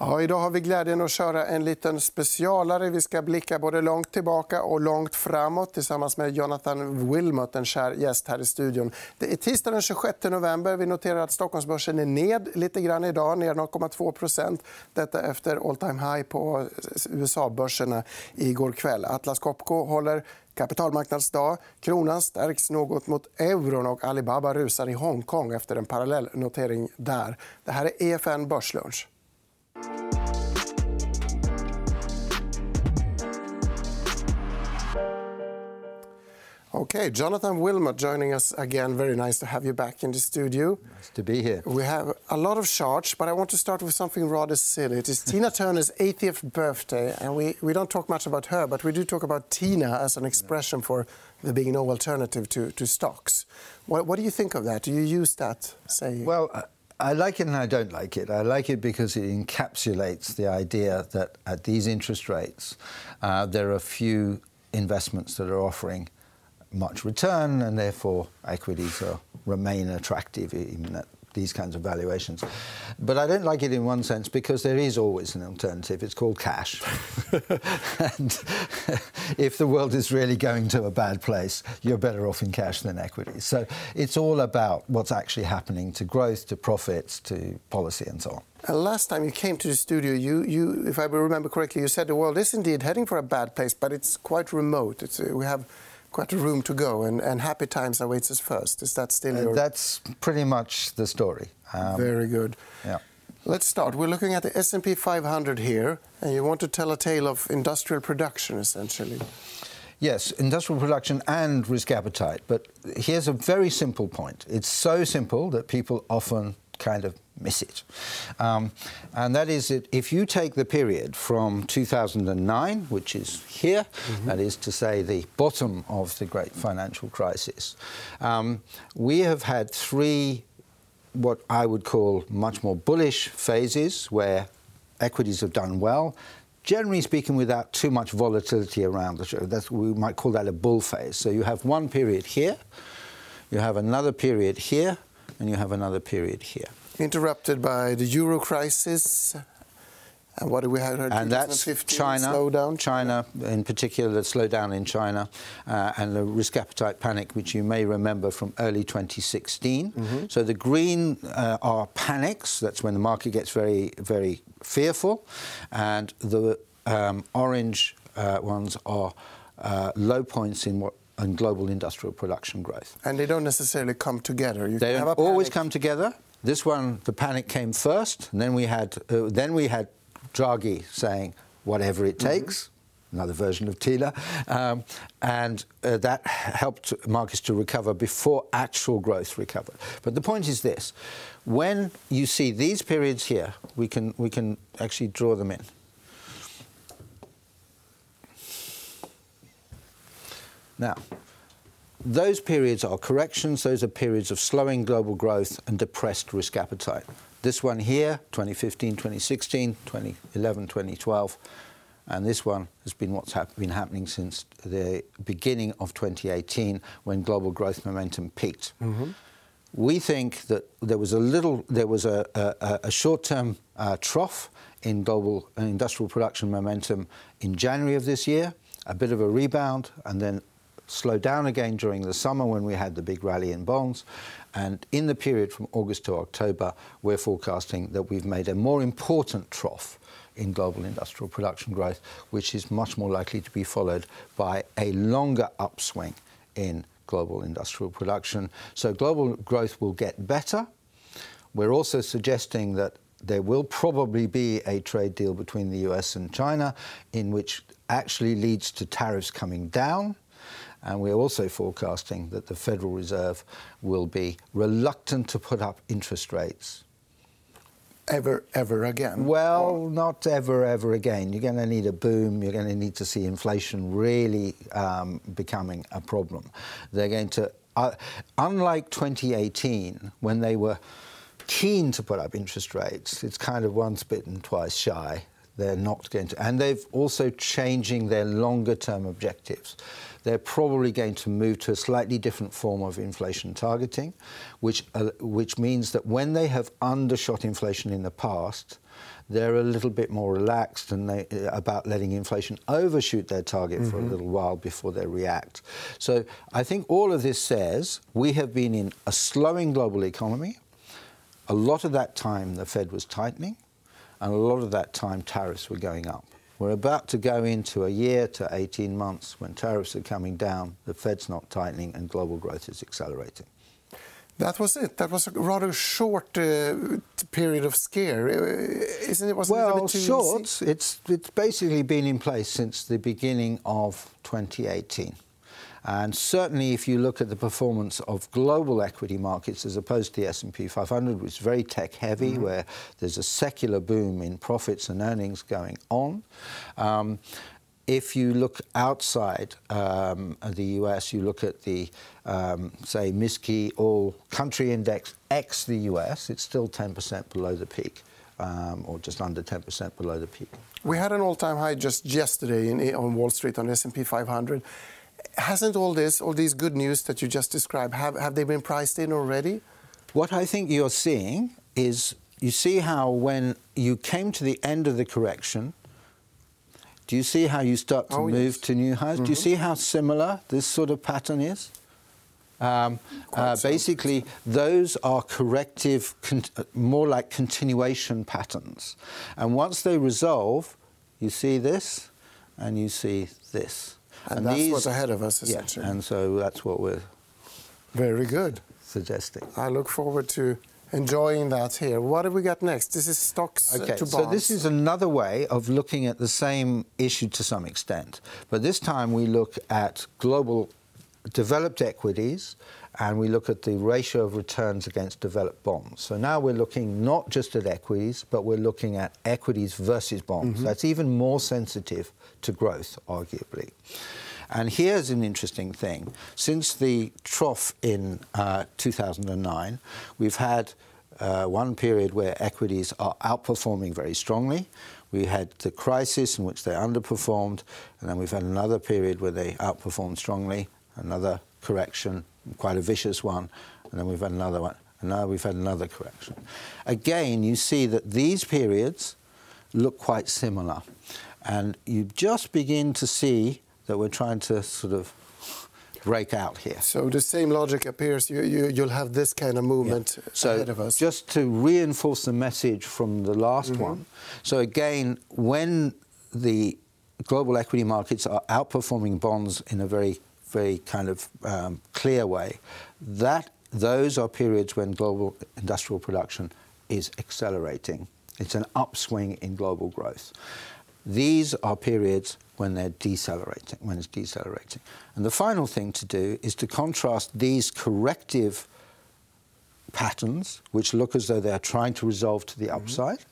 Ja, idag har vi glädjen att köra en liten specialare. Vi ska blicka både långt tillbaka och långt framåt tillsammans med Jonathan Wilmot, en kär gäst här i studion. Det är tisdag den 26 november. Vi noterar att Stockholmsbörsen är ned lite grann idag, ner 0,2% Detta efter all time high på USA-börserna igår kväll. Atlas Copco håller kapitalmarknadsdag. Kronan stärks något mot euron och Alibaba rusar i Hongkong efter en parallell notering där. Det här är EFN Börslunch. Okay, Jonathan Wilmot joining us again. Very nice to have you back in the studio. Nice to be here. We have a lot of charts, but I want to start with something rather silly. It is Tina Turner's 80th birthday, and we, we don't talk much about her, but we do talk about Tina as an expression for there being no alternative to, to stocks. What, what do you think of that? Do you use that saying? Well, I like it and I don't like it. I like it because it encapsulates the idea that at these interest rates, uh, there are few investments that are offering much return, and therefore equities are, remain attractive even at these kinds of valuations. But I don't like it in one sense because there is always an alternative. It's called cash. and if the world is really going to a bad place, you're better off in cash than equities. So it's all about what's actually happening to growth, to profits, to policy, and so on. And last time you came to the studio, you, you, if I remember correctly, you said the world is indeed heading for a bad place, but it's quite remote. It's, uh, we have quite a room to go, and, and happy times awaits us first. Is that still your... That's pretty much the story. Um, Very good. Yeah. Let's start. We're looking at the S&P 500 here, and you want to tell a tale of industrial production, essentially. Yes, industrial production and risk appetite. But here's a very simple point. It's so simple that people often kind of miss it. Um, and that is that if you take the period from 2009, which is here, mm-hmm. that is to say the bottom of the great financial crisis, um, we have had three what I would call much more bullish phases where equities have done well. Generally speaking, without too much volatility around the show, that's, we might call that a bull phase. So you have one period here, you have another period here, and you have another period here interrupted by the euro crisis. And what do we have? And that's China. Slowdown. China, in particular, the slowdown in China, uh, and the risk appetite panic, which you may remember from early 2016. Mm-hmm. So the green uh, are panics. That's when the market gets very, very fearful, and the um, orange uh, ones are uh, low points in what and global industrial production growth. And they don't necessarily come together. You they don't always come together. This one, the panic came first, and then we had uh, then we had Draghi saying whatever it mm-hmm. takes. Mm-hmm. Another version of Tina, um, and uh, that helped markets to recover before actual growth recovered. But the point is this: when you see these periods here, we can we can actually draw them in. Now, those periods are corrections, those are periods of slowing global growth and depressed risk appetite. This one here, 2015, 2016, 2011, 2012, and this one has been what's been happening since the beginning of 2018 when global growth momentum peaked. Mm-hmm. We think that there was a little, there was a, a, a short-term uh, trough in global uh, industrial production momentum in January of this year, a bit of a rebound, and then slowed down again during the summer when we had the big rally in bonds. And in the period from August to October, we're forecasting that we've made a more important trough in global industrial production growth, which is much more likely to be followed by a longer upswing in global industrial production. So global growth will get better. We're also suggesting that there will probably be a trade deal between the US and China in which actually leads to tariffs coming down and we're also forecasting that the Federal Reserve will be reluctant to put up interest rates. Ever, ever again? Well, or? not ever, ever again. You're going to need a boom. You're going to need to see inflation really um, becoming a problem. They're going to, uh, unlike 2018, when they were keen to put up interest rates, it's kind of once bitten, twice shy they're not going to. And they've also changing their longer term objectives. They're probably going to move to a slightly different form of inflation targeting, which, uh, which means that when they have undershot inflation in the past, they're a little bit more relaxed and they, about letting inflation overshoot their target mm-hmm. for a mm-hmm. little while before they react. So I think all of this says we have been in a slowing global economy. A lot of that time the Fed was tightening, and a lot of that time tariffs were going up. We're about to go into a year to 18 months when tariffs are coming down, the Fed's not tightening, and global growth is accelerating. That was it. That was a rather short uh, period of scare, uh, isn't it? Wasn't well, it short. It's it's basically been in place since the beginning of 2018. And certainly, if you look at the performance of global equity markets as opposed to the S&P 500, which is very tech-heavy, mm-hmm. where there's a secular boom in profits and earnings going on. Um, if you look outside um, the US, you look at the, um, say, MSCI All Country Index X the US, it's still 10% below the peak. Um, or just under 10% below the peak. We had an all-time high just yesterday in, on Wall Street on S&P 500 hasn't all this, all these good news that you just described, have, have they been priced in already? What I think you're seeing is you see how when you came to the end of the correction, do you see how you start to oh, move yes. to new highs? Mm-hmm. Do you mm-hmm. see how similar this sort of pattern is? Um, uh. Basically, those are corrective, con- more like continuation patterns. And once they resolve, you see this and you see this. And, and that's these, what's ahead of us, essentially. Yeah, and so that's what we're very good suggesting. I look forward to enjoying that here. What have we got next? This is stocks uh, okay, to bonds. So this is another way of looking at the same issue to some extent, but this time we look at global developed equities and we look at the ratio of returns against developed bonds. So now we're looking not just at equities, but we're looking at equities versus bonds. Mm-hmm. That's even more sensitive to growth, arguably. And here's an interesting thing. Since the trough in uh, 2009, we've had uh, one period where equities are outperforming very strongly. We had the crisis in which they underperformed, and then we've had another period where they outperformed strongly, another correction, quite a vicious one, and then we've had another one, and now we've had another correction. Again, you see that these periods look quite similar, and you just begin to see that we're trying to sort of break out here. So the same logic appears. You, you, you'll have this kind of movement yeah. so ahead of us. Just to reinforce the message from the last mm-hmm. one. So again, when the global equity markets are outperforming bonds in a very very kind of um, clear way, that those are periods when global industrial production is accelerating. It's an upswing in global growth. These are periods when they're decelerating, when it's decelerating. And the final thing to do is to contrast these corrective patterns, which look as though they're trying to resolve to the mm-hmm. upside,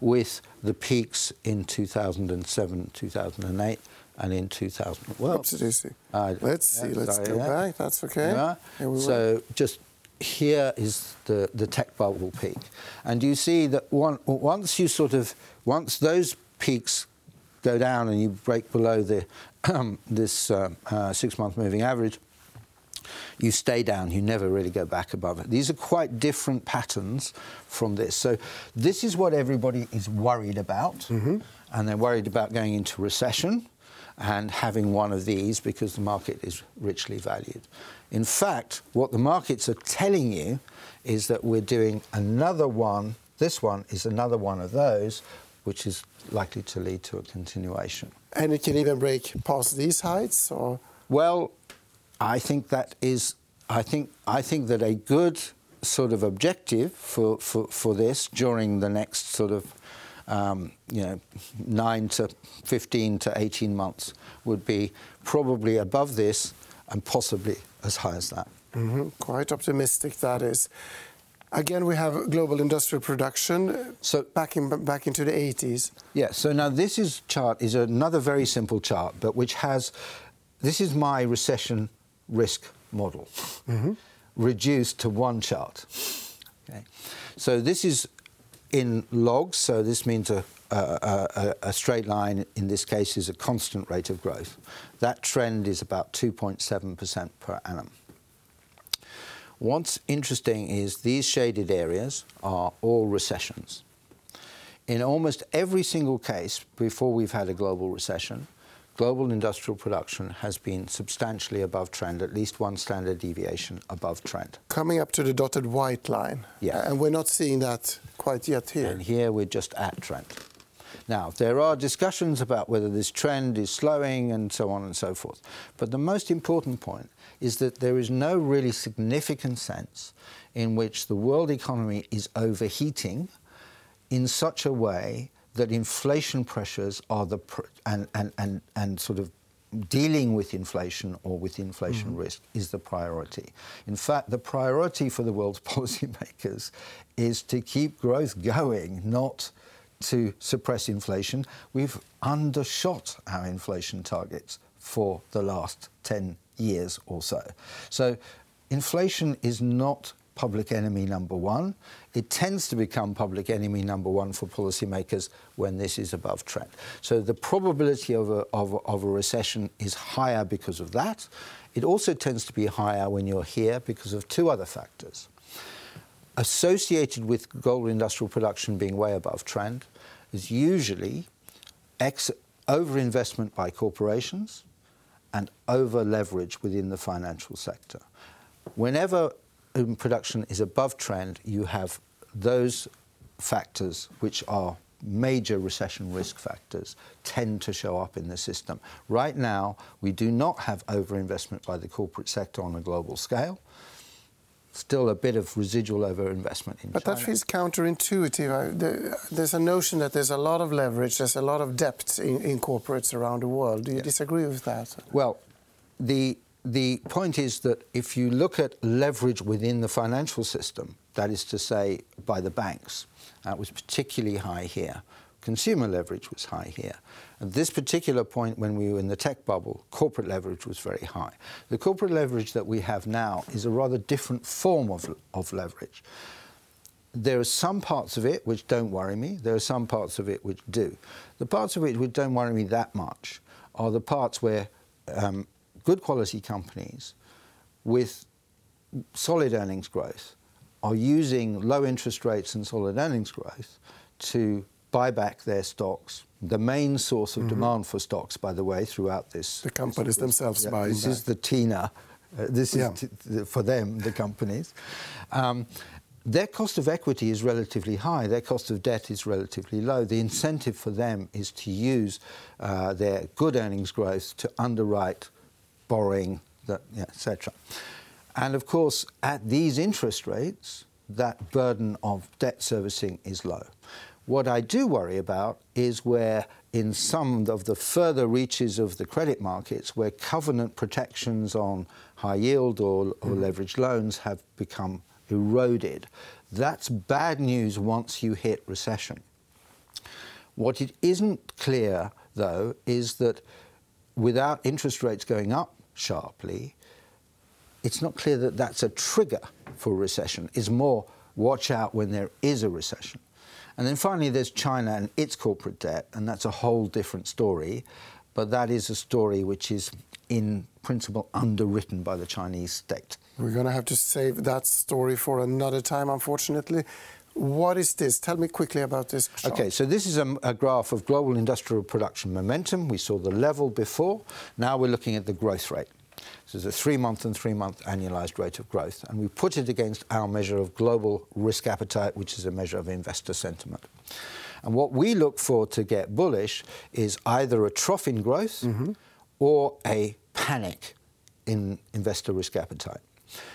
with the peaks in 2007, 2008, and in 2000. Well, Absolutely. Uh, let's see. let's go yeah. back. That's okay. Yeah. so just here is the, the tech bubble peak. And you see that one, once you sort of, once those peaks go down and you break below the, um, this uh, uh, six-month moving average, you stay down, you never really go back above it. These are quite different patterns from this. So this is what everybody is worried about, mm-hmm. and they're worried about going into recession and having one of these because the market is richly valued. In fact, what the markets are telling you is that we're doing another one, this one is another one of those, which is likely to lead to a continuation. And it can even break past these heights or well, I think that is I think I think that a good sort of objective for, for, for this during the next sort of um, you know, nine to 15 to 18 months would be probably above this and possibly as high as that. Mm-hmm. Quite optimistic, that is. Again, we have global industrial production so, back, in, back into the 80s. Yeah, so now this is chart is another very simple chart, but which has, this is my recession risk model, mm-hmm. reduced to one chart. Okay. So this is in logs, so this means a, a, a, straight line in this case is a constant rate of growth. That trend is about 2.7% per annum. What's interesting is these shaded areas are all recessions. In almost every single case before we've had a global recession, global industrial production has been substantially above trend, at least one standard deviation above trend. Coming up to the dotted white line. Yeah. And we're not seeing that quite yet here. And here we're just at trend. Now, there are discussions about whether this trend is slowing and so on and so forth. But the most important point is that there is no really significant sense in which the world economy is overheating in such a way that inflation pressures are the pr- and, and, and, and sort of dealing with inflation or with inflation mm-hmm. risk is the priority. In fact, the priority for the world's policymakers is to keep growth going, not to suppress inflation. We've undershot our inflation targets for the last 10 years or so. So inflation is not public enemy number one. It tends to become public enemy number one for policymakers when this is above trend. So the probability of a, of, of a recession is higher because of that. It also tends to be higher when you're here because of two other factors. Associated with global industrial production being way above trend is usually ex- overinvestment by corporations and over leverage within the financial sector. Whenever production is above trend, you have those factors which are major recession risk factors tend to show up in the system. Right now, we do not have overinvestment by the corporate sector on a global scale. Still a bit of residual overinvestment in but China. that feels counterintuitive. There's a notion that there's a lot of leverage, there's a lot of debt in, in corporates around the world. Do you yeah. disagree with that? Well, the the point is that if you look at leverage within the financial system, that is to say, by the banks, that was particularly high here. Consumer leverage was high here. At this particular point, when we were in the tech bubble, corporate leverage was very high. The corporate leverage that we have now is a rather different form of, of leverage. There are some parts of it which don't worry me. There are some parts of it which do. The parts of it which don't worry me that much are the parts where um, good quality companies with solid earnings growth are using low interest rates and solid earnings growth to buy back their stocks. The main source of mm-hmm. demand for stocks, by the way, throughout this. The companies this, themselves yeah, buy. This is the TINA. Uh, this is yeah. t- for them, the companies. Um, their cost of equity is relatively high. Their cost of debt is relatively low. The incentive for them is to use uh, their good earnings growth to underwrite borrowing, yeah, etc. And of course, at these interest rates, that burden of debt servicing is low. What I do worry about is where, in some of the further reaches of the credit markets, where covenant protections on high yield or, or mm. leveraged loans have become eroded. That's bad news once you hit recession. What it isn't clear, though, is that without interest rates going up sharply, it's not clear that that's a trigger for recession. It's more watch out when there is a recession. And then finally, there's China and its corporate debt, and that's a whole different story. But that is a story which is, in principle, underwritten by the Chinese state. We're going to have to save that story for another time, unfortunately. What is this? Tell me quickly about this. Chart. Okay, so this is a, a, graph of global industrial production momentum. We saw the level before. Now we're looking at the growth rate. This is a three month and three month annualized rate of growth. And we put it against our measure of global risk appetite, which is a measure of investor sentiment. And what we look for to get bullish is either a trough in growth mm-hmm. or a panic in investor risk appetite.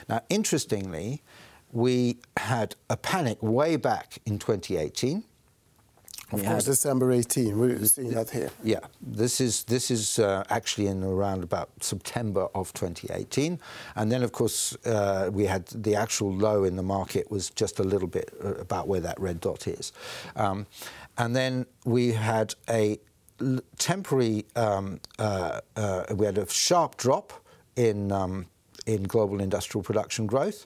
Now, interestingly, we had a panic way back in 2018. Of we course, December 18. We're seeing that here. Yeah, this is this is uh, actually in around about September of 2018, and then of course uh, we had the actual low in the market was just a little bit uh, about where that red dot is, um, and then we had a temporary um, uh, uh, we had a sharp drop in um, in global industrial production growth,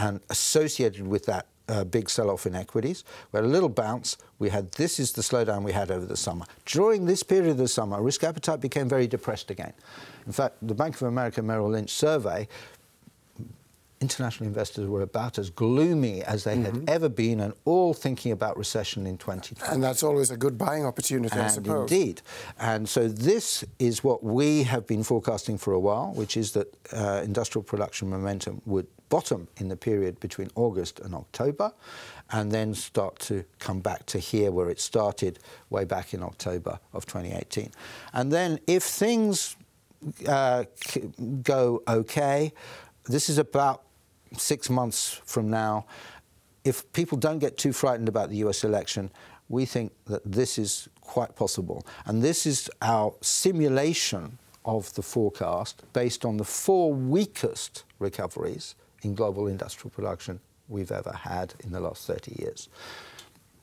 and associated with that uh, big sell-off in equities. We had a little bounce. We had this is the slowdown we had over the summer. During this period of the summer, risk appetite became very depressed again. In fact, the Bank of America Merrill Lynch survey international investors were about as gloomy as they had ever been and all thinking about recession in 2020. And that's always a good buying opportunity, I And suppose. indeed. And so this is what we have been forecasting for a while, which is that uh, industrial production momentum would bottom in the period between August and October and then start to come back to here where it started way back in October of 2018. And then if things uh, go okay, this is about six months from now. If people don't get too frightened about the US election, we think that this is quite possible. And this is our simulation of the forecast based on the four weakest recoveries in global industrial production we've ever had in the last 30 years.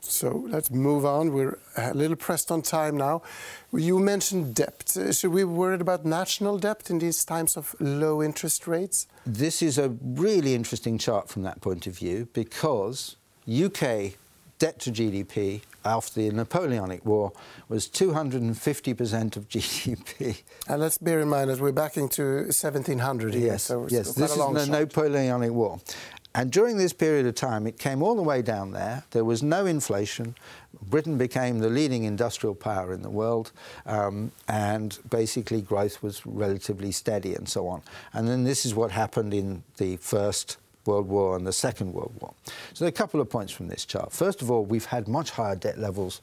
So let's move on. We're a little pressed on time now. You mentioned debt. Uh, Should we be worried about national debt in these times of low interest rates? This is a really interesting chart from that point of view because UK debt to GDP after the Napoleonic War was 250% of GDP. And let's bear in mind that we're back into 1700 here. Yes, so yes. This is the shot. Napoleonic War. And during this period of time, it came all the way down there. There was no inflation. Britain became the leading industrial power in the world, um, and basically growth was relatively steady and so on. And then this is what happened in the First World War and the Second World War. So there are a couple of points from this chart. First of all, we've had much higher debt levels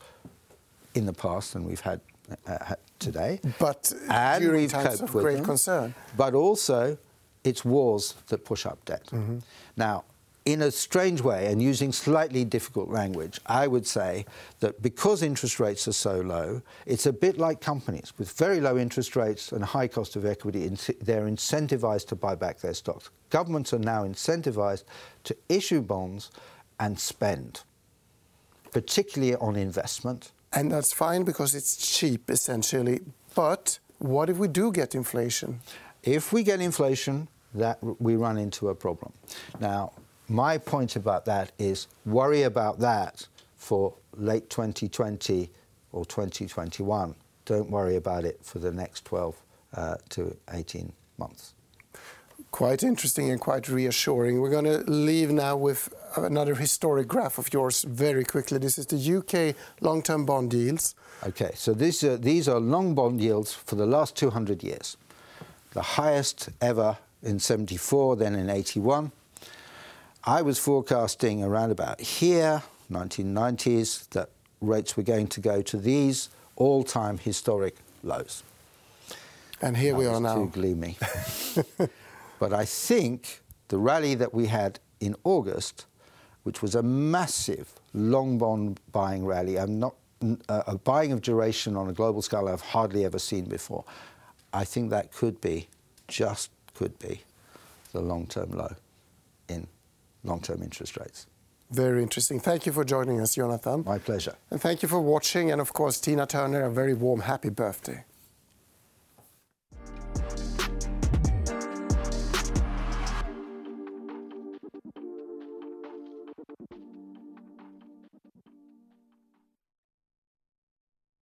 in the past than we've had uh, today. But And during times of great them. concern. But also, it's wars that push up debt. Mm-hmm. Now, in a strange way, and using slightly difficult language, I would say that because interest rates are so low, it's a bit like companies with very low interest rates and high cost of equity. They're incentivized to buy back their stocks. Governments are now incentivized to issue bonds and spend, particularly on investment. And that's fine because it's cheap, essentially. But what if we do get inflation? If we get inflation, that we run into a problem. Now, my point about that is worry about that for late 2020 or 2021. Don't worry about it for the next 12 uh, to 18 months. Quite interesting and quite reassuring. We're going to leave now with another historic graph of yours very quickly. This is the UK long term bond yields. Okay, so these are, these are long bond yields for the last 200 years. The highest ever in 74, then in 81. I was forecasting around about here, 1990s, that rates were going to go to these all-time historic lows. And here I we are now. Too gloomy. but I think the rally that we had in August, which was a massive long bond buying rally, I'm not uh, a buying of duration on a global scale I've hardly ever seen before. I think that could be, just could be, the long-term low in long-term interest rates. Very interesting. Thank you for joining us, Jonathan. My pleasure. And thank you for watching. And of course, Tina Turner, a very warm, happy birthday.